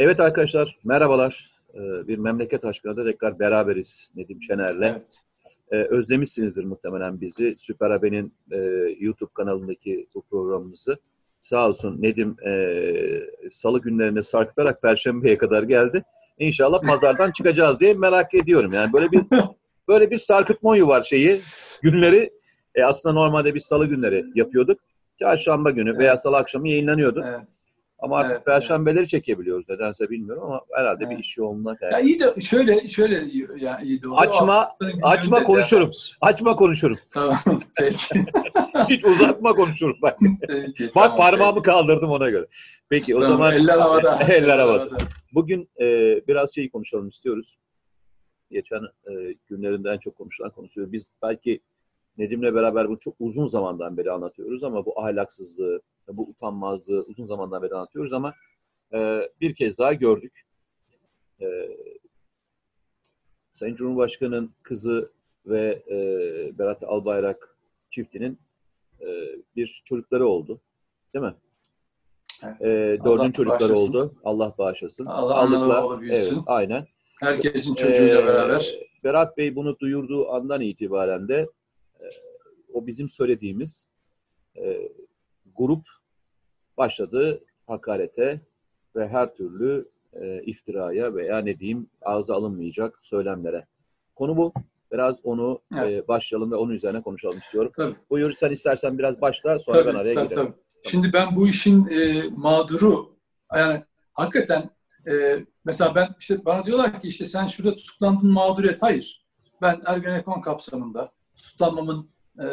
Evet arkadaşlar, merhabalar. Ee, bir memleket aşkına tekrar beraberiz Nedim Şener'le. Evet. Ee, özlemişsinizdir muhtemelen bizi. Süper Haber'in e, YouTube kanalındaki bu programımızı. Sağ olsun Nedim e, salı günlerinde sarkıtarak Perşembe'ye kadar geldi. İnşallah pazardan çıkacağız diye merak ediyorum. Yani böyle bir böyle bir sarkıtma var şeyi. Günleri e, aslında normalde biz salı günleri yapıyorduk. Çarşamba günü evet. veya salı akşamı yayınlanıyordu. Evet. Ama artık evet, perşembeleri evet. çekebiliyoruz nedense bilmiyorum ama herhalde evet. bir iş yoğunluğuna kaynaklı. Ya iyi de şöyle şöyle ya iyi de Açma açma konuşurum. Açma konuşurum. Tamam. Peki. Hiç uzatma konuşurum bak. Peki, bak tamam, parmağımı peki. kaldırdım ona göre. Peki o tamam, zaman eller havada. eller havada. Bugün e, biraz şeyi konuşalım istiyoruz. Geçen e, günlerinde en çok konuşulan konuşuyoruz. Biz belki Nedim'le beraber bunu çok uzun zamandan beri anlatıyoruz ama bu ahlaksızlığı, bu utanmazlığı uzun zamandan beri anlatıyoruz ama e, bir kez daha gördük. E, Sayın Cumhurbaşkanı'nın kızı ve e, Berat Albayrak çiftinin e, bir çocukları oldu. Değil mi? Evet. E, dördüncü çocukları bağışlasın. oldu. Allah bağışlasın. Allah Sağlıkla. Evet, aynen. Herkesin çocuğuyla ee, beraber. Berat Bey bunu duyurduğu andan itibaren de e, o bizim söylediğimiz e, grup başladı hakarete ve her türlü e, iftiraya veya ne diyeyim ağza alınmayacak söylemlere. Konu bu. Biraz onu e, evet. e, başlayalım ve onun üzerine konuşalım istiyorum. Tabii. Buyur sen istersen biraz başla sonra tabii, ben araya tabii, girerim. Tabii. Şimdi ben bu işin e, mağduru yani hakikaten e, mesela ben işte bana diyorlar ki işte sen şurada tutuklandın mağduriyet. Hayır. Ben Ergenekon kapsamında tutuklanmamın e,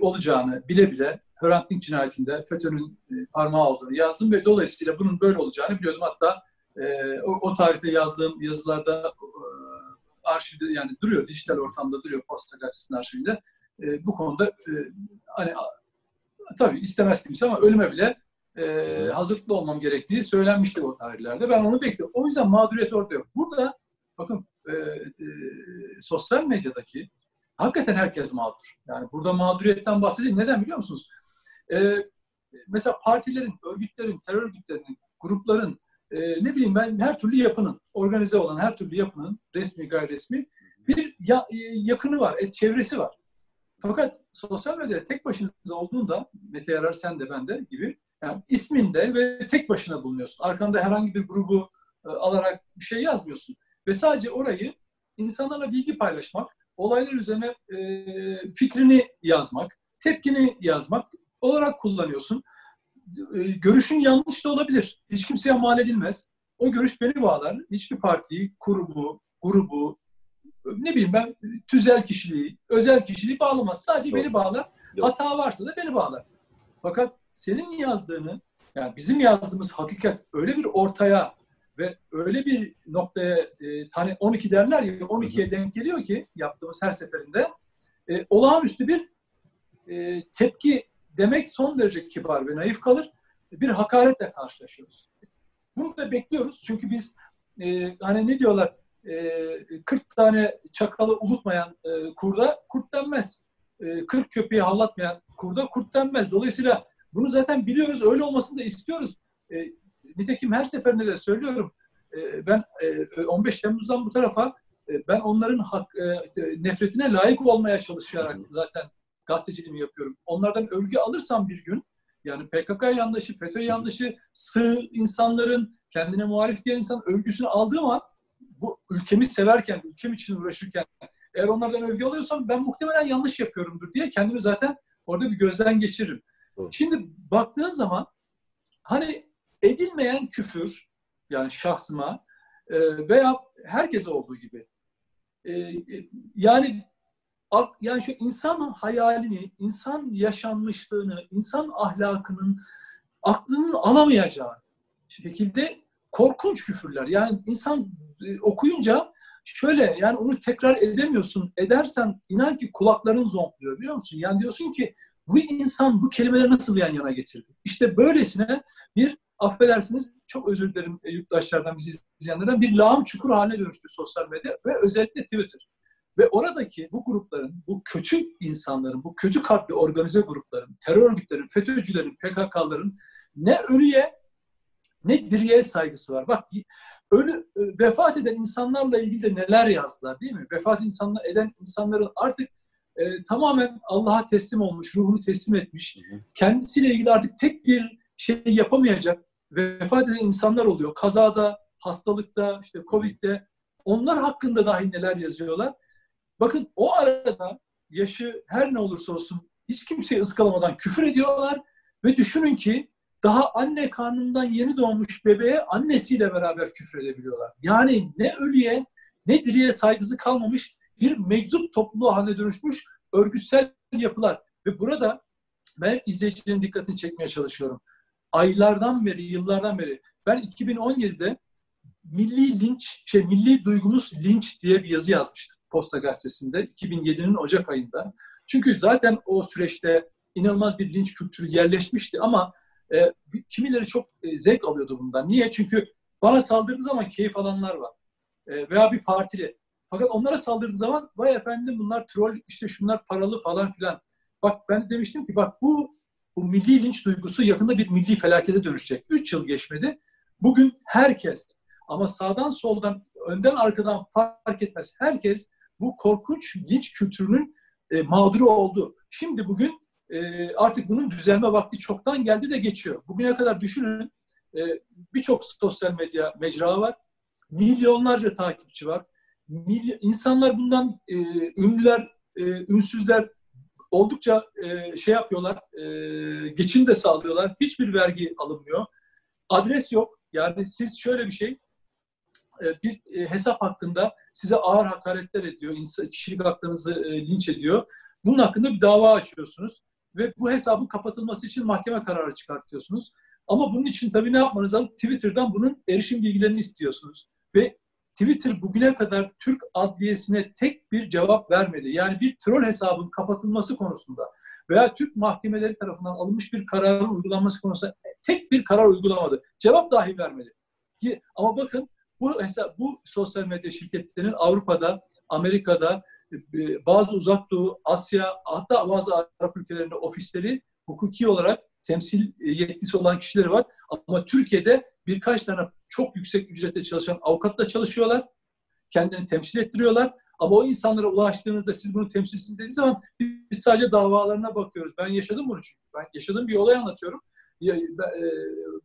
olacağını bile bile Hrant Dink cinayetinde FETÖ'nün e, parmağı olduğunu yazdım ve dolayısıyla bunun böyle olacağını biliyordum. Hatta e, o, tarihte yazdığım yazılarda e, arşivde yani duruyor, dijital ortamda duruyor Posta Gazetesi'nin arşivinde. Bu konuda e, hani tabii istemez kimse ama ölüme bile e, hazırlıklı olmam gerektiği söylenmişti o tarihlerde. Ben onu bekliyorum. O yüzden mağduriyet orada yok. Burada bakın e, e, sosyal medyadaki hakikaten herkes mağdur. Yani burada mağduriyetten bahsedeyim. Neden biliyor musunuz? E, mesela partilerin, örgütlerin, terör örgütlerinin, grupların, e, ne bileyim ben her türlü yapının, organize olan her türlü yapının, resmi gayri resmi bir ya, e, yakını var, et, çevresi var. Fakat sosyal medyada tek başınıza olduğunda, Mete Yarar sen de ben de gibi, yani isminde ve tek başına bulunuyorsun. Arkanda herhangi bir grubu e, alarak bir şey yazmıyorsun. Ve sadece orayı insanlarla bilgi paylaşmak, olaylar üzerine e, fikrini yazmak, tepkini yazmak olarak kullanıyorsun. E, görüşün yanlış da olabilir. Hiç kimseye mal edilmez. O görüş beni bağlar. Hiçbir partiyi, kurumu, grubu, ne bileyim ben tüzel kişiliği, özel kişiliği bağlamaz. Sadece Doğru. beni bağlar. Yok. Hata varsa da beni bağlar. Fakat senin yazdığını, yani bizim yazdığımız hakikat öyle bir ortaya ve öyle bir noktaya e, tane 12 derler ya 12'ye denk geliyor ki yaptığımız her seferinde e, olağanüstü bir e, tepki demek son derece kibar ve naif kalır. Bir hakaretle karşılaşıyoruz. Bunu da bekliyoruz çünkü biz e, hani ne diyorlar e, 40 tane çakalı unutmayan e, kurda kurt denmez. E, 40 köpeği hallatmayan kurda kurt denmez. Dolayısıyla bunu zaten biliyoruz. Öyle olmasını da istiyoruz. E, nitekim her seferinde de söylüyorum. E, ben e, 15 Temmuz'dan bu tarafa e, ben onların hak, e, nefretine layık olmaya çalışarak zaten gazeteciliğimi yapıyorum. Onlardan övgü alırsam bir gün yani PKK yanlışı, FETÖ yanlışı, sığ insanların kendine muhalif diyen insan övgüsünü aldığım an bu ülkemi severken, ülkem için uğraşırken eğer onlardan övgü alıyorsam ben muhtemelen yanlış yapıyorumdur diye kendimi zaten orada bir gözden geçiririm. Doğru. Şimdi baktığın zaman hani edilmeyen küfür yani şahsıma e, veya herkese olduğu gibi e, e yani yani şu insan hayalini, insan yaşanmışlığını, insan ahlakının aklının alamayacağı şekilde korkunç küfürler. Yani insan e, okuyunca şöyle yani onu tekrar edemiyorsun. Edersen inan ki kulakların zonkluyor biliyor musun? Yani diyorsun ki bu insan bu kelimeleri nasıl yan yana getirdi? İşte böylesine bir affedersiniz çok özür dilerim e, yurttaşlardan bizi izleyenlerden bir lağım çukur haline dönüştü sosyal medya ve özellikle Twitter. Ve oradaki bu grupların, bu kötü insanların, bu kötü kalpli organize grupların, terör örgütlerin, FETÖ'cülerin, PKK'ların ne ölüye ne diriye saygısı var. Bak ölü e, vefat eden insanlarla ilgili de neler yazdılar değil mi? Vefat insanlar eden insanların artık e, tamamen Allah'a teslim olmuş, ruhunu teslim etmiş. Kendisiyle ilgili artık tek bir şey yapamayacak vefat eden insanlar oluyor. Kazada, hastalıkta, işte Covid'de onlar hakkında dahi neler yazıyorlar. Bakın o arada yaşı her ne olursa olsun hiç kimseyi ıskalamadan küfür ediyorlar ve düşünün ki daha anne karnından yeni doğmuş bebeğe annesiyle beraber küfür edebiliyorlar. Yani ne ölüye ne diriye saygısı kalmamış bir meczup topluluğu haline dönüşmüş örgütsel yapılar. Ve burada ben izleyicilerin dikkatini çekmeye çalışıyorum. Aylardan beri, yıllardan beri ben 2017'de milli linç, şey milli duygumuz linç diye bir yazı yazmıştım Posta Gazetesi'nde 2007'nin Ocak ayında. Çünkü zaten o süreçte inanılmaz bir linç kültürü yerleşmişti ama e, kimileri çok e, zevk alıyordu bundan. Niye? Çünkü bana saldırdığı zaman keyif alanlar var. E, veya bir partili. Fakat onlara saldırdığı zaman vay efendim bunlar troll, işte şunlar paralı falan filan. Bak ben de demiştim ki bak bu bu milli linç duygusu yakında bir milli felakete dönüşecek. Üç yıl geçmedi. Bugün herkes ama sağdan soldan, önden arkadan fark etmez. Herkes bu korkunç linç kültürünün e, mağduru oldu. Şimdi bugün e, artık bunun düzelme vakti çoktan geldi de geçiyor. Bugüne kadar düşünün e, birçok sosyal medya mecra var. Milyonlarca takipçi var. Milyon, insanlar bundan e, ünlüler, e, ünsüzler oldukça e, şey yapıyorlar, e, geçim de sağlıyorlar. Hiçbir vergi alınmıyor. Adres yok. Yani siz şöyle bir şey, e, bir e, hesap hakkında size ağır hakaretler ediyor, kişilik haklarınızı e, linç ediyor. Bunun hakkında bir dava açıyorsunuz ve bu hesabın kapatılması için mahkeme kararı çıkartıyorsunuz. Ama bunun için tabii ne yapmanız lazım? Twitter'dan bunun erişim bilgilerini istiyorsunuz. Ve Twitter bugüne kadar Türk Adliyesi'ne tek bir cevap vermedi. Yani bir troll hesabın kapatılması konusunda veya Türk mahkemeleri tarafından alınmış bir kararın uygulanması konusunda tek bir karar uygulamadı. Cevap dahi vermedi. Ama bakın bu hesap, bu sosyal medya şirketlerinin Avrupa'da, Amerika'da, e, bazı uzak doğu, Asya, hatta bazı Arap ülkelerinde ofisleri hukuki olarak temsil yetkisi olan kişileri var. Ama Türkiye'de birkaç tane çok yüksek ücretle çalışan avukatla çalışıyorlar. Kendini temsil ettiriyorlar. Ama o insanlara ulaştığınızda siz bunu temsilsiniz dediğiniz zaman biz sadece davalarına bakıyoruz. Ben yaşadım bunu çünkü. Ben yaşadığım bir olay anlatıyorum. E,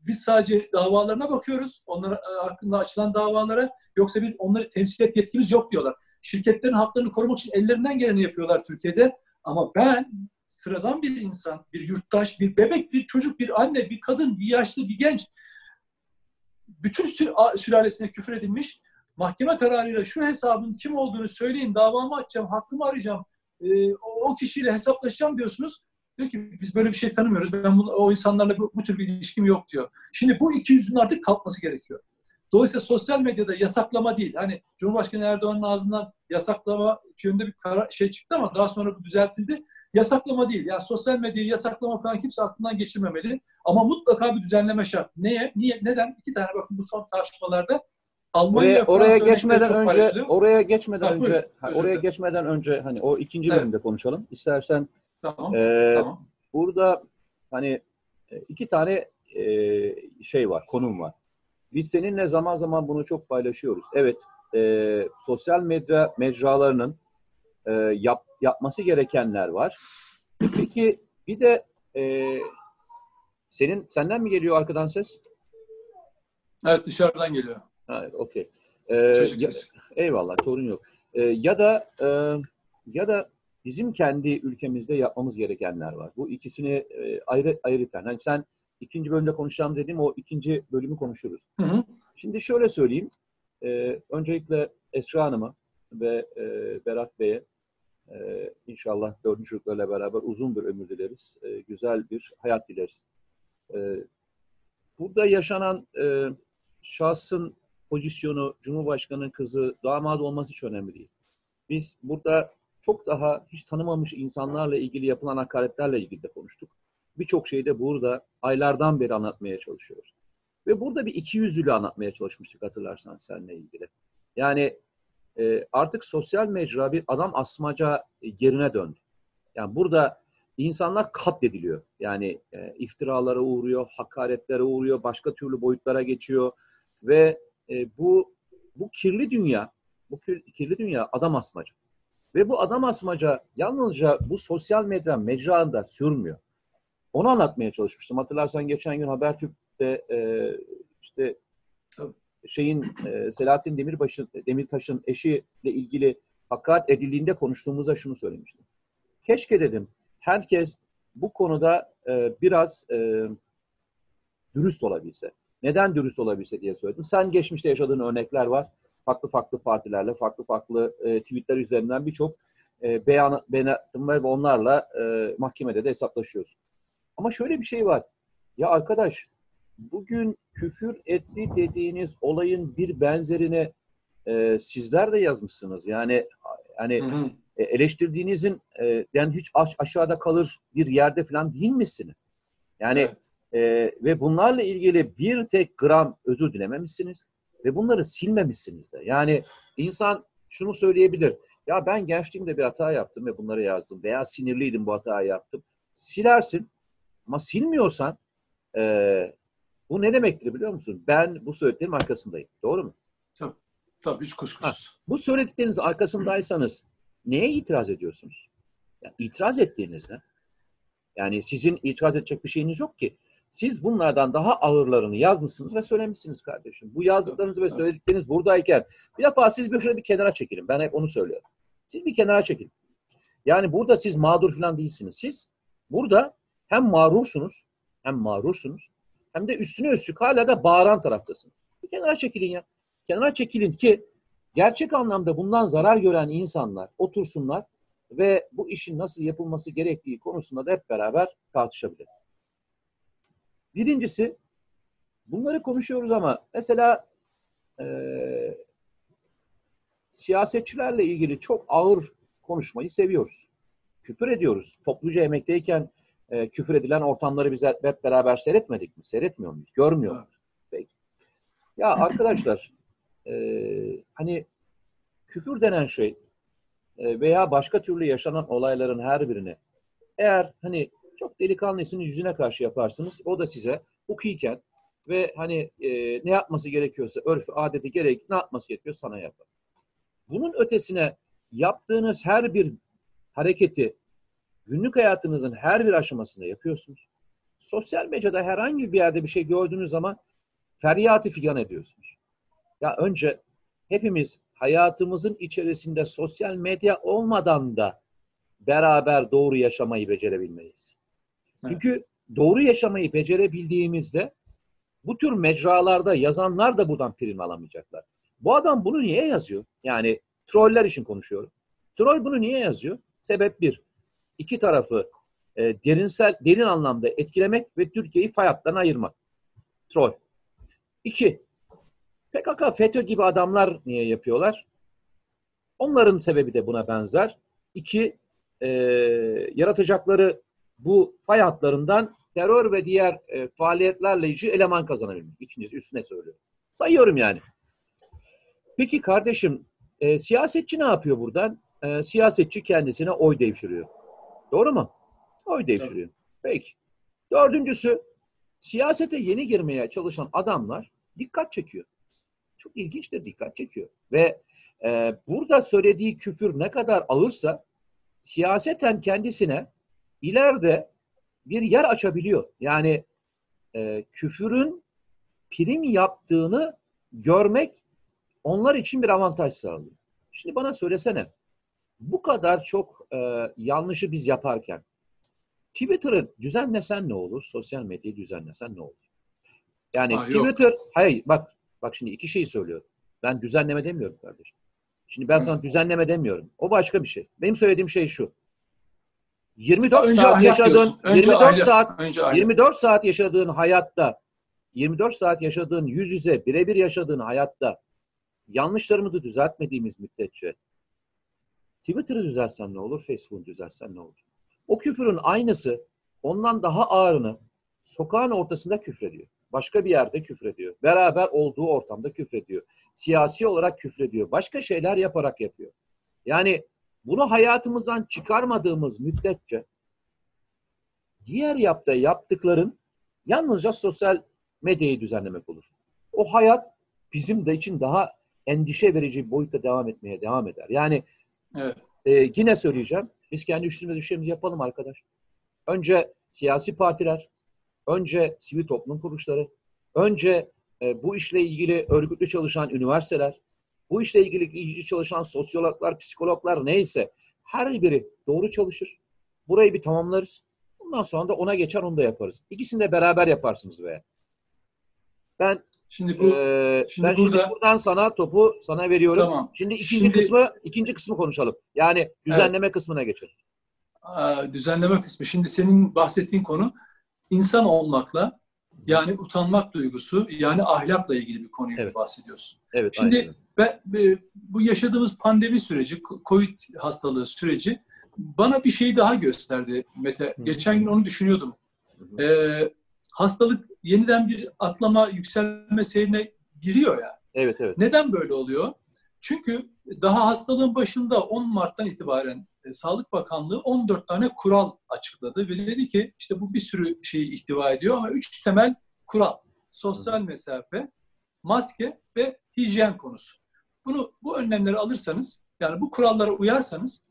biz sadece davalarına bakıyoruz. Onlara e, hakkında açılan davalara. Yoksa bir onları temsil et yetkimiz yok diyorlar. Şirketlerin haklarını korumak için ellerinden geleni yapıyorlar Türkiye'de. Ama ben sıradan bir insan, bir yurttaş, bir bebek, bir çocuk, bir anne, bir kadın, bir yaşlı, bir genç bütün sülalesine küfür edilmiş mahkeme kararıyla şu hesabın kim olduğunu söyleyin, davamı açacağım, hakkımı arayacağım, e, o kişiyle hesaplaşacağım diyorsunuz. Diyor ki biz böyle bir şey tanımıyoruz. Ben bunu, o insanlarla bu, bu tür bir ilişkim yok diyor. Şimdi bu iki yüzün artık kalkması gerekiyor. Dolayısıyla sosyal medyada yasaklama değil. Hani Cumhurbaşkanı Erdoğan'ın ağzından yasaklama yönünde bir karar, şey çıktı ama daha sonra bu düzeltildi. Yasaklama değil. Yani sosyal medyayı yasaklama falan kimse aklından geçirmemeli. Ama mutlaka bir düzenleme şart. Neye? Niye? Neden? İki tane bakın bu son tartışmalarda Almanya oraya, oraya geçmeden önce paylaşılıyor. oraya geçmeden ha, önce ha, oraya geçmeden önce hani o ikinci evet. bölümde konuşalım. İstersen tamam, e, tamam. burada hani e, iki tane e, şey var, konum var. Biz seninle zaman zaman bunu çok paylaşıyoruz. Evet, e, sosyal medya mecralarının e, yap, yapması gerekenler var. Peki bir de e, senin senden mi geliyor arkadan ses? Evet dışarıdan geliyor. Ha, okey. Ee, eyvallah, sorun yok. Ee, ya da e, ya da bizim kendi ülkemizde yapmamız gerekenler var. Bu ikisini e, ayrı ayrıten. Hani sen ikinci bölümde konuşacağım dediğim o ikinci bölümü konuşuruz. Hı hı. Şimdi şöyle söyleyeyim. E, öncelikle Esra Hanım'a ve e, Berat Bey'e e, inşallah dördüncü çocuklarla beraber uzun bir ömür dileriz. E, güzel bir hayat dileriz. E, burada yaşanan e, şahsın pozisyonu, Cumhurbaşkanı kızı, damat olması hiç önemli değil. Biz burada çok daha hiç tanımamış insanlarla ilgili yapılan hakaretlerle ilgili de konuştuk. Birçok şeyi de burada aylardan beri anlatmaya çalışıyoruz. Ve burada bir iki yüzlülüğü anlatmaya çalışmıştık hatırlarsan seninle ilgili. Yani e, artık sosyal mecra bir adam asmaca yerine döndü. Yani burada insanlar katlediliyor. Yani e, iftiralara uğruyor, hakaretlere uğruyor, başka türlü boyutlara geçiyor ve e, bu bu kirli dünya, bu kirli dünya adam asmacı. Ve bu adam asmaca yalnızca bu sosyal medya mecranda sürmüyor. Onu anlatmaya çalışmıştım. Hatırlarsan geçen gün Habertürk'te e, işte şeyin e, Selahattin Demirbaş'ın Demirtaş'ın eşiyle ilgili hakaret edildiğinde konuştuğumuzda şunu söylemiştim. Keşke dedim herkes bu konuda e, biraz e, dürüst olabilse. Neden dürüst olabilse diye söyledim. Sen geçmişte yaşadığın örnekler var. Farklı farklı partilerle, farklı farklı e, tweetler üzerinden birçok e, beyan, beyanatım ve onlarla e, mahkemede de hesaplaşıyorsun. Ama şöyle bir şey var. Ya arkadaş bugün küfür etti dediğiniz olayın bir benzerini e, sizler de yazmışsınız. Yani hani hı hı. E, eleştirdiğinizin e, yani hiç aş- aşağıda kalır bir yerde falan değil misiniz? Yani evet. e, ve bunlarla ilgili bir tek gram özür dilememişsiniz ve bunları silmemişsiniz de. Yani insan şunu söyleyebilir. Ya ben gençliğimde bir hata yaptım ve bunları yazdım veya sinirliydim bu hatayı yaptım. Silersin ama silmiyorsan e, bu ne demektir biliyor musun? Ben bu söylediklerim arkasındayım. Doğru mu? Tabii. Tabii hiç kuşkusuz. Ha, bu söyledikleriniz arkasındaysanız neye itiraz ediyorsunuz? Yani itiraz ettiğinizde yani sizin itiraz edecek bir şeyiniz yok ki. Siz bunlardan daha ağırlarını yazmışsınız ve söylemişsiniz kardeşim. Bu yazdıklarınız ve söyledikleriniz buradayken bir defa siz bir şöyle bir kenara çekilin. Ben hep onu söylüyorum. Siz bir kenara çekilin. Yani burada siz mağdur falan değilsiniz. Siz burada hem mağrursunuz hem mağrursunuz hem de üstüne üstlük hala da bağıran taraftasınız. Bir kenara çekilin ya. Kenara çekilin ki gerçek anlamda bundan zarar gören insanlar otursunlar ve bu işin nasıl yapılması gerektiği konusunda da hep beraber tartışabilir. Birincisi, bunları konuşuyoruz ama mesela e, siyasetçilerle ilgili çok ağır konuşmayı seviyoruz. Küfür ediyoruz. Topluca emekteyken e, küfür edilen ortamları biz hep beraber seyretmedik mi? Seyretmiyor muyuz? Görmüyor muyuz? Peki. Ya arkadaşlar e, hani küfür denen şey e, veya başka türlü yaşanan olayların her birini eğer hani çok delikanlısını yüzüne karşı yaparsınız o da size hukuken ve hani e, ne yapması gerekiyorsa örf adeti gerek ne yapması gerekiyor sana yapar. Bunun ötesine yaptığınız her bir hareketi günlük hayatınızın her bir aşamasında yapıyorsunuz. Sosyal medyada herhangi bir yerde bir şey gördüğünüz zaman feryatı figan ediyorsunuz. Ya önce hepimiz hayatımızın içerisinde sosyal medya olmadan da beraber doğru yaşamayı becerebilmeliyiz. Evet. Çünkü doğru yaşamayı becerebildiğimizde bu tür mecralarda yazanlar da buradan prim alamayacaklar. Bu adam bunu niye yazıyor? Yani troller için konuşuyorum. Troll bunu niye yazıyor? Sebep bir. İki tarafı e, derinsel, derin anlamda etkilemek ve Türkiye'yi fay ayırmak. Troll. İki. PKK, FETÖ gibi adamlar niye yapıyorlar? Onların sebebi de buna benzer. İki, e, yaratacakları bu fay hatlarından terör ve diğer e, faaliyetlerle ilgili eleman kazanabilmek. İkincisi üstüne söylüyorum. Sayıyorum yani. Peki kardeşim, e, siyasetçi ne yapıyor buradan? E, siyasetçi kendisine oy devşiriyor. Doğru mu? Oy devşiriyor. Peki. Dördüncüsü, siyasete yeni girmeye çalışan adamlar dikkat çekiyor. Çok ilginç de dikkat çekiyor. Ve e, burada söylediği küfür ne kadar ağırsa siyaseten kendisine ileride bir yer açabiliyor. Yani e, küfürün prim yaptığını görmek onlar için bir avantaj sağlıyor. Şimdi bana söylesene, bu kadar çok e, yanlışı biz yaparken Twitter'ı düzenlesen ne olur? Sosyal medyayı düzenlesen ne olur? Yani ha, Twitter, yok. hayır bak bak şimdi iki şey söylüyorum. Ben düzenleme demiyorum kardeşim. Şimdi ben sana düzenleme demiyorum. O başka bir şey. Benim söylediğim şey şu. 24 önce saat yaşadığın önce 24 aile, saat önce 24 saat yaşadığın hayatta 24 saat yaşadığın yüz yüze birebir yaşadığın hayatta yanlışlarımızı düzeltmediğimiz müddetçe Twitter'ı düzeltsen ne olur? Facebook'u düzeltsen ne olur? O küfürün aynısı ondan daha ağırını sokağın ortasında küfrediyor. Başka bir yerde küfrediyor. Beraber olduğu ortamda küfrediyor. Siyasi olarak küfrediyor. Başka şeyler yaparak yapıyor. Yani bunu hayatımızdan çıkarmadığımız müddetçe diğer yaptığı yaptıkların yalnızca sosyal medyayı düzenlemek olur. O hayat bizim de için daha endişe verici bir boyutta devam etmeye devam eder. Yani Evet. e, yine söyleyeceğim. Biz kendi üstümüze düşlerimizi yapalım arkadaş. Önce siyasi partiler, önce sivil toplum kuruluşları, önce e, bu işle ilgili örgütlü çalışan üniversiteler, bu işle ilgili ilgili çalışan sosyologlar, psikologlar neyse her biri doğru çalışır. Burayı bir tamamlarız. Ondan sonra da ona geçer onu da yaparız. İkisini de beraber yaparsınız be. Ben Şimdi bu e, şimdi ben şimdi burada- buradan sana topu sana veriyorum. tamam. Şimdi ikinci Şimdi- kısmı ikinci kısmı konuşalım. Yani düzenleme kısmına geçelim. Aa, düzenleme kısmı. Şimdi senin bahsettiğin konu insan olmakla yani utanmak duygusu yani ahlakla ilgili bir konuyu Evet. bahsediyorsun. Evet. Şimdi aynen. Ben e, bu yaşadığımız pandemi süreci, Covid hastalığı süreci bana bir şey daha gösterdi Mete. Hı. Geçen gün onu düşünüyordum. Hı hı. Ee, hastalık yeniden bir atlama, yükselme seyrine giriyor ya. Evet evet. Neden böyle oluyor? Çünkü daha hastalığın başında 10 Mart'tan itibaren e, Sağlık Bakanlığı 14 tane kural açıkladı ve dedi ki işte bu bir sürü şeyi ihtiva ediyor ama 3 temel kural. Sosyal mesafe, maske ve hijyen konusu. Bunu bu önlemleri alırsanız yani bu kurallara uyarsanız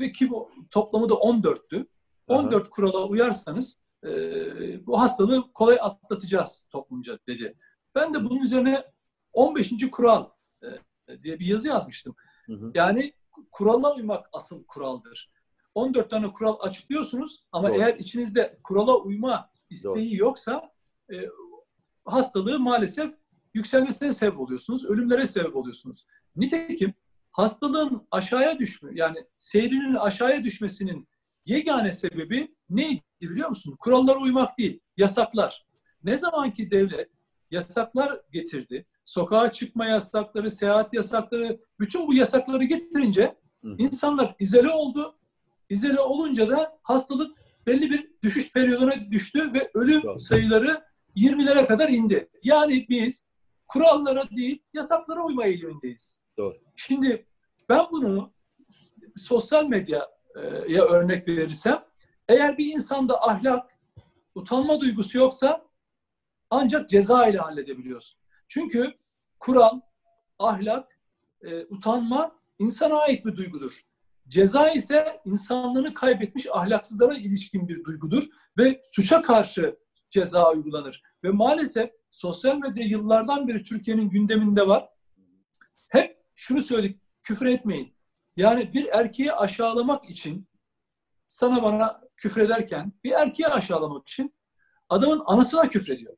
ve ki bu toplamı da 14'tü. Aha. 14 kurala uyarsanız e, bu hastalığı kolay atlatacağız toplumca dedi. Ben de bunun üzerine 15. kural e, diye bir yazı yazmıştım. Hı hı. Yani kurala uymak asıl kuraldır. 14 tane kural açıklıyorsunuz ama Doğru. eğer içinizde kurala uyma isteği yoksa e, hastalığı maalesef yükselmesine sebep oluyorsunuz, ölümlere sebep oluyorsunuz. Nitekim hastalığın aşağıya düşme, yani seyrinin aşağıya düşmesinin yegane sebebi neydi biliyor musun? Kurallara uymak değil, yasaklar. Ne zaman ki devlet yasaklar getirdi, sokağa çıkma yasakları, seyahat yasakları, bütün bu yasakları getirince Hı insanlar izole oldu. İzole olunca da hastalık belli bir düşüş periyoduna düştü ve ölüm Doğru. sayıları 20'lere kadar indi. Yani biz kurallara değil, yasaklara uyma eğilimindeyiz. Doğru. Şimdi ben bunu sosyal medyaya örnek verirsem, eğer bir insanda ahlak, utanma duygusu yoksa ancak ceza ile halledebiliyorsun. Çünkü kural, ahlak, e, utanma insana ait bir duygudur. Ceza ise insanlığını kaybetmiş ahlaksızlara ilişkin bir duygudur ve suça karşı ceza uygulanır. Ve maalesef sosyal medya yıllardan beri Türkiye'nin gündeminde var. Hep şunu söyledik, küfür etmeyin. Yani bir erkeği aşağılamak için sana bana küfrederken bir erkeği aşağılamak için adamın anasına küfrediyor.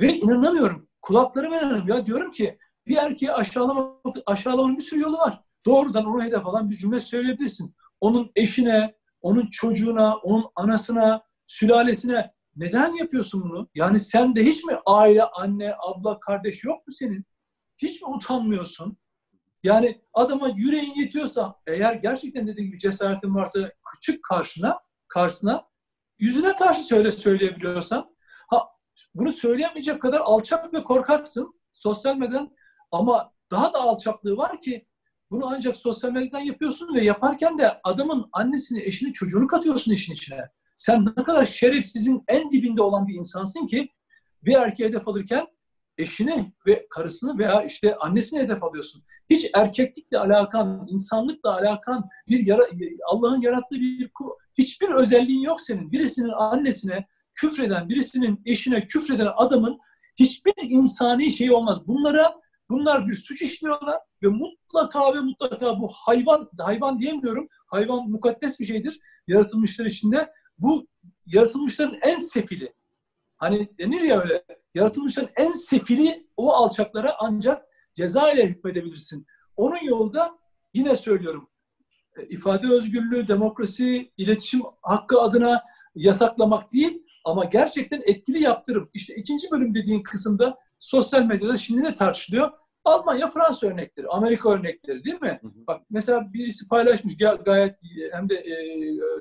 Ve inanamıyorum. Kulaklarıma inanamıyorum. Ya diyorum ki bir erkeği aşağılamak, aşağılamanın bir sürü yolu var. Doğrudan ona hedef alan bir cümle söyleyebilirsin. Onun eşine, onun çocuğuna, onun anasına, sülalesine neden yapıyorsun bunu? Yani sen de hiç mi aile, anne, abla, kardeş yok mu senin? Hiç mi utanmıyorsun? Yani adama yüreğin yetiyorsa, eğer gerçekten dediğim gibi cesaretin varsa küçük karşına, karşısına yüzüne karşı söyle söyleyebiliyorsan, ha bunu söyleyemeyecek kadar alçak ve korkaksın sosyal medyadan ama daha da alçaklığı var ki bunu ancak sosyal medyadan yapıyorsun ve yaparken de adamın annesini, eşini, çocuğunu katıyorsun işin içine. Sen ne kadar şerefsizin en dibinde olan bir insansın ki bir erkeğe hedef alırken eşini ve karısını veya işte annesini hedef alıyorsun. Hiç erkeklikle alakan, insanlıkla alakan bir yara, Allah'ın yarattığı bir hiçbir özelliğin yok senin. Birisinin annesine küfreden, birisinin eşine küfreden adamın hiçbir insani şeyi olmaz. Bunlara bunlar bir suç işliyorlar ve mutlaka ve mutlaka bu hayvan, hayvan diyemiyorum, hayvan mukaddes bir şeydir yaratılmışlar içinde. Bu yaratılmışların en sefili. Hani denir ya öyle, yaratılmışların en sefili o alçaklara ancak ceza ile hükmedebilirsin. Onun yolda yine söylüyorum, ifade özgürlüğü, demokrasi, iletişim hakkı adına yasaklamak değil ama gerçekten etkili yaptırım. İşte ikinci bölüm dediğin kısımda sosyal medyada şimdi ne tartışılıyor? Almanya, Fransa örnekleri, Amerika örnekleri değil mi? Hı hı. Bak mesela birisi paylaşmış ga- gayet hem de e,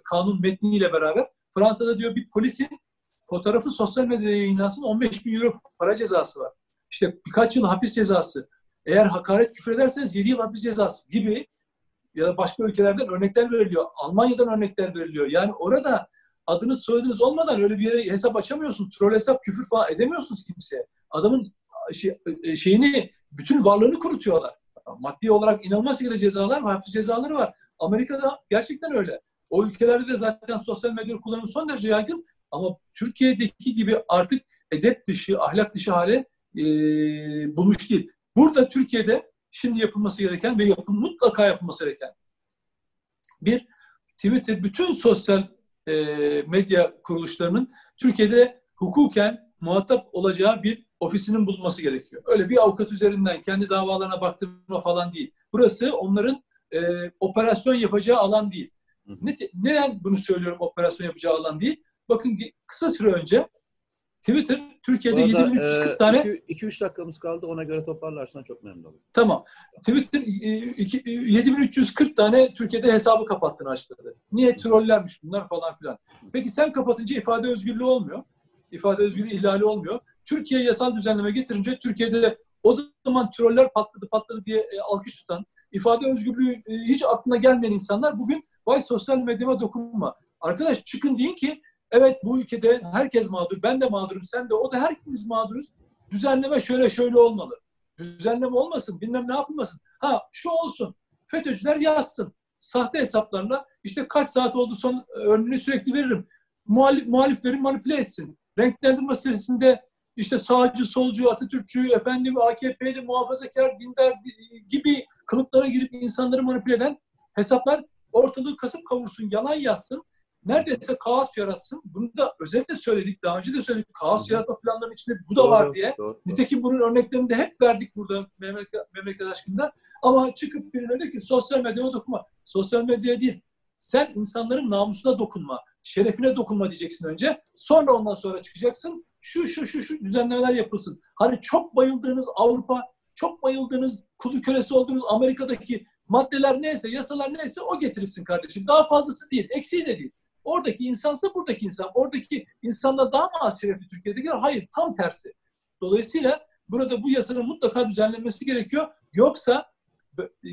kanun metniyle beraber. Fransa'da diyor bir polisin fotoğrafı sosyal medyada yayınlansın 15 bin euro para cezası var. İşte birkaç yıl hapis cezası. Eğer hakaret küfür ederseniz 7 yıl hapis cezası gibi ya da başka ülkelerden örnekler veriliyor. Almanya'dan örnekler veriliyor. Yani orada adınız soyadınız olmadan öyle bir yere hesap açamıyorsun. Troll hesap, küfür falan edemiyorsunuz kimseye. Adamın şey, e, şeyini, bütün varlığını kurutuyorlar. Maddi olarak inanılmaz şekilde cezalar var, hapis cezaları var. Amerika'da gerçekten öyle. O ülkelerde de zaten sosyal medya kullanımı son derece yaygın. Ama Türkiye'deki gibi artık edep dışı, ahlak dışı hale e, bulmuş değil. Burada Türkiye'de şimdi yapılması gereken ve yapın, mutlaka yapılması gereken bir Twitter bütün sosyal e, medya kuruluşlarının Türkiye'de hukuken muhatap olacağı bir ofisinin bulunması gerekiyor. Öyle bir avukat üzerinden kendi davalarına baktırma falan değil. Burası onların e, operasyon yapacağı alan değil. Ne, neden bunu söylüyorum operasyon yapacağı alan değil? Bakın kısa süre önce Twitter Türkiye'de 7340 e, tane... 2-3 dakikamız kaldı ona göre toparlarsan çok memnun olurum. Tamam. Twitter 7340 tane Türkiye'de hesabı kapattığını açıkladı. Niye trollermiş bunlar falan filan. Peki sen kapatınca ifade özgürlüğü olmuyor. İfade özgürlüğü ihlali olmuyor. Türkiye yasal düzenleme getirince Türkiye'de de o zaman troller patladı patladı diye e, alkış tutan, ifade özgürlüğü e, hiç aklına gelmeyen insanlar bugün vay sosyal medyama dokunma. Arkadaş çıkın deyin ki Evet bu ülkede herkes mağdur. Ben de mağdurum, sen de, o da herkes mağduruz. Düzenleme şöyle şöyle olmalı. Düzenleme olmasın, bilmem ne yapılmasın. Ha şu olsun, FETÖ'cüler yazsın. Sahte hesaplarla işte kaç saat oldu son örneğini sürekli veririm. Muhalif, muhalifleri manipüle etsin. Renklendirme meselesinde işte sağcı, solcu, Atatürkçü, efendim AKP'li, muhafazakar, dindar gibi kılıklara girip insanları manipüle eden hesaplar ortalığı kasıp kavursun, yalan yazsın neredeyse kaos yaratsın. Bunu da özellikle söyledik, daha önce de söyledik. Kaos Hı-hı. yaratma planlarının içinde bu da doğru, var diye. Doğru, doğru. Nitekim bunun örneklerini de hep verdik burada memleket, memleket aşkında. Ama çıkıp birine de ki sosyal medyaya dokunma. Sosyal medyaya değil. Sen insanların namusuna dokunma, şerefine dokunma diyeceksin önce. Sonra ondan sonra çıkacaksın. Şu şu şu şu düzenlemeler yapılsın. Hani çok bayıldığınız Avrupa, çok bayıldığınız kudu kölesi olduğunuz Amerika'daki maddeler neyse, yasalar neyse o getirilsin kardeşim. Daha fazlası değil, eksiği de değil. Oradaki insansa buradaki insan. Oradaki insanlar daha mı az şerefli Türkiye'dekiler? Hayır, tam tersi. Dolayısıyla burada bu yasanın mutlaka düzenlenmesi gerekiyor. Yoksa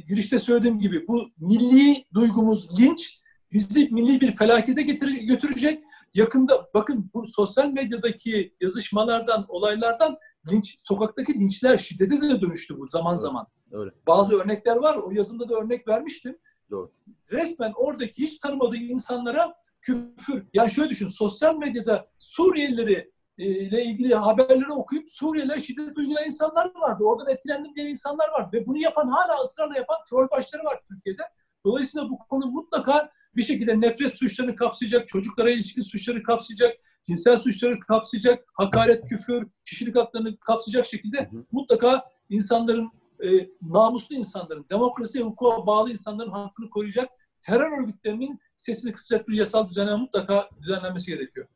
girişte söylediğim gibi bu milli duygumuz linç bizi milli bir felakete getirecek, götürecek. Yakında bakın bu sosyal medyadaki yazışmalardan, olaylardan linç, sokaktaki linçler şiddete de dönüştü bu zaman evet, zaman. Öyle. Bazı örnekler var. O yazımda da örnek vermiştim. Doğru. Resmen oradaki hiç tanımadığı insanlara küfür. Yani şöyle düşün, sosyal medyada Suriyelileri e, ile ilgili haberleri okuyup Suriyeliler şiddet uygulayan insanlar vardı. Oradan etkilendim diyen insanlar var. Ve bunu yapan hala ısrarla yapan troll başları var Türkiye'de. Dolayısıyla bu konu mutlaka bir şekilde nefret suçlarını kapsayacak, çocuklara ilişkin suçları kapsayacak, cinsel suçları kapsayacak, hakaret, küfür, kişilik haklarını kapsayacak şekilde hı hı. mutlaka insanların, e, namuslu insanların, demokrasi ve hukuka bağlı insanların hakkını koruyacak terör örgütlerinin sesini kısacak bir yasal düzenleme mutlaka düzenlenmesi gerekiyor.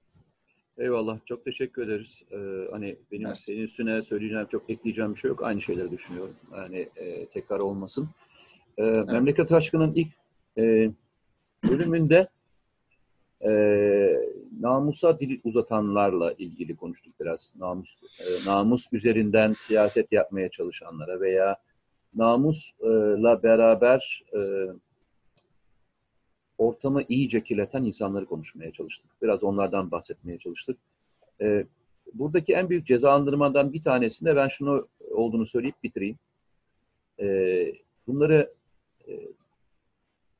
Eyvallah. Çok teşekkür ederiz. Ee, hani benim Mersi. senin üstüne söyleyeceğim, çok ekleyeceğim bir şey yok. Aynı şeyleri düşünüyorum. Yani e, tekrar olmasın. Ee, evet. Memleket Aşkı'nın ilk e, bölümünde e, namusa dil uzatanlarla ilgili konuştuk biraz. Namus e, namus üzerinden siyaset yapmaya çalışanlara veya namusla beraber e, ortamı iyice kirleten insanları konuşmaya çalıştık. Biraz onlardan bahsetmeye çalıştık. E, buradaki en büyük cezalandırmadan bir tanesinde ben şunu olduğunu söyleyip bitireyim. E, bunları e,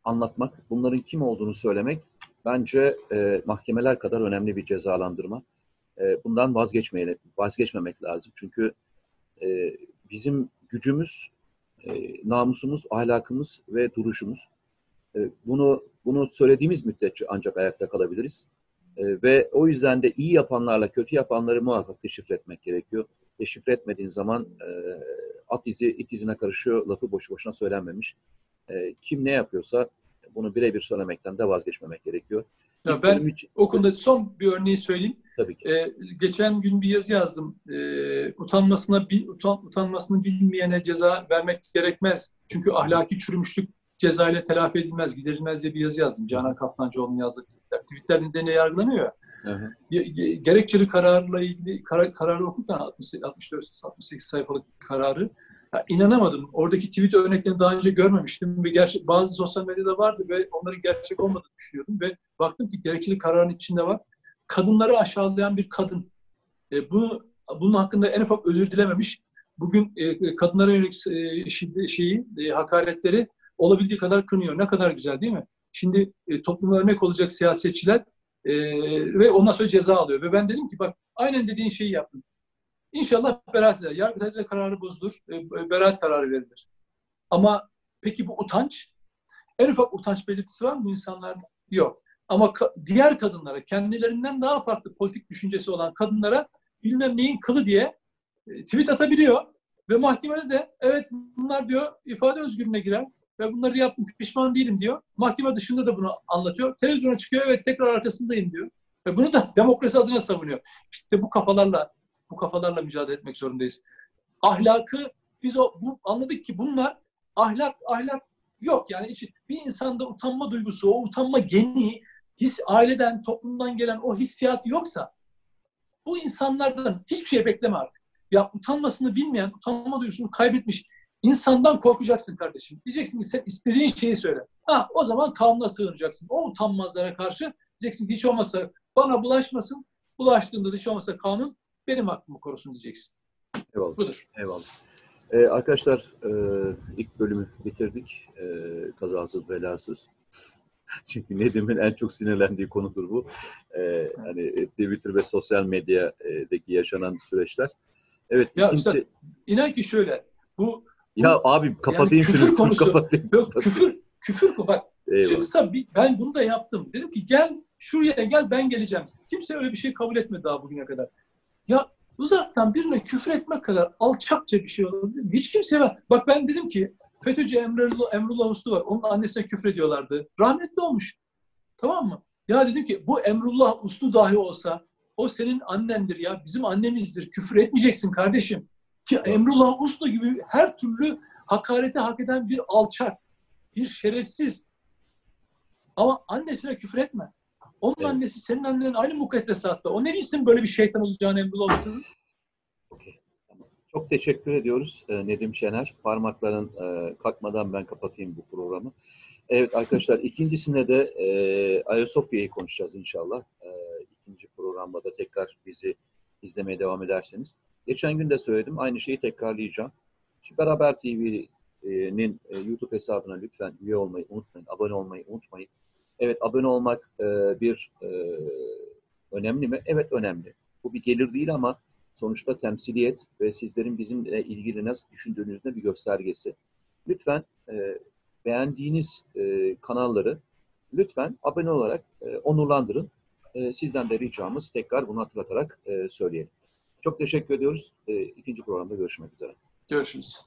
anlatmak, bunların kim olduğunu söylemek bence e, mahkemeler kadar önemli bir cezalandırma. E, bundan vazgeçmeyelim, vazgeçmemek lazım. Çünkü e, bizim gücümüz, e, namusumuz, ahlakımız ve duruşumuz. E, bunu bunu söylediğimiz müddetçe ancak ayakta kalabiliriz. E, ve o yüzden de iyi yapanlarla kötü yapanları muhakkak deşifre etmek gerekiyor. Deşifre etmediğin zaman e, at izi it izine karışıyor lafı boşu boşuna söylenmemiş. E, kim ne yapıyorsa bunu birebir söylemekten de vazgeçmemek gerekiyor. Ya ben için... o konuda son bir örneği söyleyeyim. Tabii ki. Ee, geçen gün bir yazı yazdım. Ee, utanmasına bir utan, utanmasını bilmeyene ceza vermek gerekmez. Çünkü ahlaki çürümüşlük ceza ile telafi edilmez, giderilmez diye bir yazı yazdım. Canan Kaftancıoğlu'nun yazdığı tweetler. Tweetler ne yargılanıyor ya. Hı Gerekçeli kararla ilgili kar, kararı okurken 64-68 sayfalık kararı Ya inanamadım. Oradaki tweet örneklerini daha önce görmemiştim ve gerçek bazı sosyal medyada vardı ve onların gerçek olmadığını düşünüyordum ve baktım ki gerekçeli kararın içinde var. Kadınları aşağılayan bir kadın. E, bunu bunun hakkında en ufak özür dilememiş. Bugün e, kadınlara yönelik e, şeyi, e, hakaretleri olabildiği kadar kınıyor. Ne kadar güzel değil mi? Şimdi e, topluma örnek olacak siyasetçiler e, ve ondan sonra ceza alıyor. Ve ben dedim ki bak aynen dediğin şeyi yaptım. İnşallah beraat eder. Yargıtay'da kararı bozulur. E, beraat kararı verilir. Ama peki bu utanç? En ufak utanç belirtisi var mı bu insanlarda? Yok. Ama ka- diğer kadınlara, kendilerinden daha farklı politik düşüncesi olan kadınlara bilmem neyin kılı diye e, tweet atabiliyor. Ve mahkemede de evet bunlar diyor ifade özgürlüğüne girer ve bunları yaptım pişman değilim diyor. Mahkeme dışında da bunu anlatıyor. Televizyona çıkıyor evet tekrar arkasındayım diyor. Ve bunu da demokrasi adına savunuyor. İşte bu kafalarla bu kafalarla mücadele etmek zorundayız. Ahlakı biz o bu, anladık ki bunlar ahlak ahlak yok yani hiç, bir insanda utanma duygusu, o utanma geni, his aileden, toplumdan gelen o hissiyat yoksa bu insanlardan hiçbir şey bekleme artık. Ya utanmasını bilmeyen, utanma duygusunu kaybetmiş insandan korkacaksın kardeşim. Diyeceksin ki sen istediğin şeyi söyle. Ha o zaman kanuna sığınacaksın. O utanmazlara karşı diyeceksin ki hiç olmazsa bana bulaşmasın. Bulaştığında da hiç olmazsa kanun benim hakkımı korusun diyeceksin. Eyvallah. Budur. Eyvallah. Ee, arkadaşlar e, ilk bölümü bitirdik. E, kazasız belasız. Çünkü Nedim'in en çok sinirlendiği konudur bu. E, hani Twitter ve sosyal medyadaki yaşanan süreçler. Evet. Ya ikinci- işte inan ki şöyle bu ya abi kapatayım küfür şunu. konusu- kapatayım. yok küfür küfür bak Eyvallah. çıksa bir- ben bunu da yaptım. Dedim ki gel şuraya gel ben geleceğim. Kimse öyle bir şey kabul etmedi daha bugüne kadar. Ya uzaktan birine küfür etmek kadar alçakça bir şey olabilir mi? Hiç kimse var. Bak ben dedim ki FETÖ'cü Emrullah, Emrullah Uslu var. Onun annesine küfür ediyorlardı. Rahmetli olmuş. Tamam mı? Ya dedim ki bu Emrullah Uslu dahi olsa o senin annendir ya. Bizim annemizdir. Küfür etmeyeceksin kardeşim. Ki Emrullah Uslu gibi her türlü hakarete hak eden bir alçak, bir şerefsiz. Ama annesine küfür etme. Onun Evet. annesi senin annen aynı mukaddesatta. O ne bilsin böyle bir şeytan olacağını Emrullah Uslu'nun? Çok teşekkür ediyoruz e, Nedim Şener. Parmakların e, kalkmadan ben kapatayım bu programı. Evet arkadaşlar ikincisinde de e, Ayasofya'yı konuşacağız inşallah. E, ikinci programda da tekrar bizi izlemeye devam ederseniz. Geçen gün de söyledim aynı şeyi tekrarlayacağım. Süper Haber TV'nin e, YouTube hesabına lütfen üye olmayı unutmayın. Abone olmayı unutmayın. Evet abone olmak e, bir e, önemli mi? Evet önemli. Bu bir gelir değil ama sonuçta temsiliyet ve sizlerin bizimle ilgili nasıl düşündüğünüzde bir göstergesi. Lütfen beğendiğiniz kanalları lütfen abone olarak onurlandırın. Sizden de ricamız tekrar bunu hatırlatarak söyleyelim. Çok teşekkür ediyoruz. E, ikinci programda görüşmek üzere. Görüşürüz.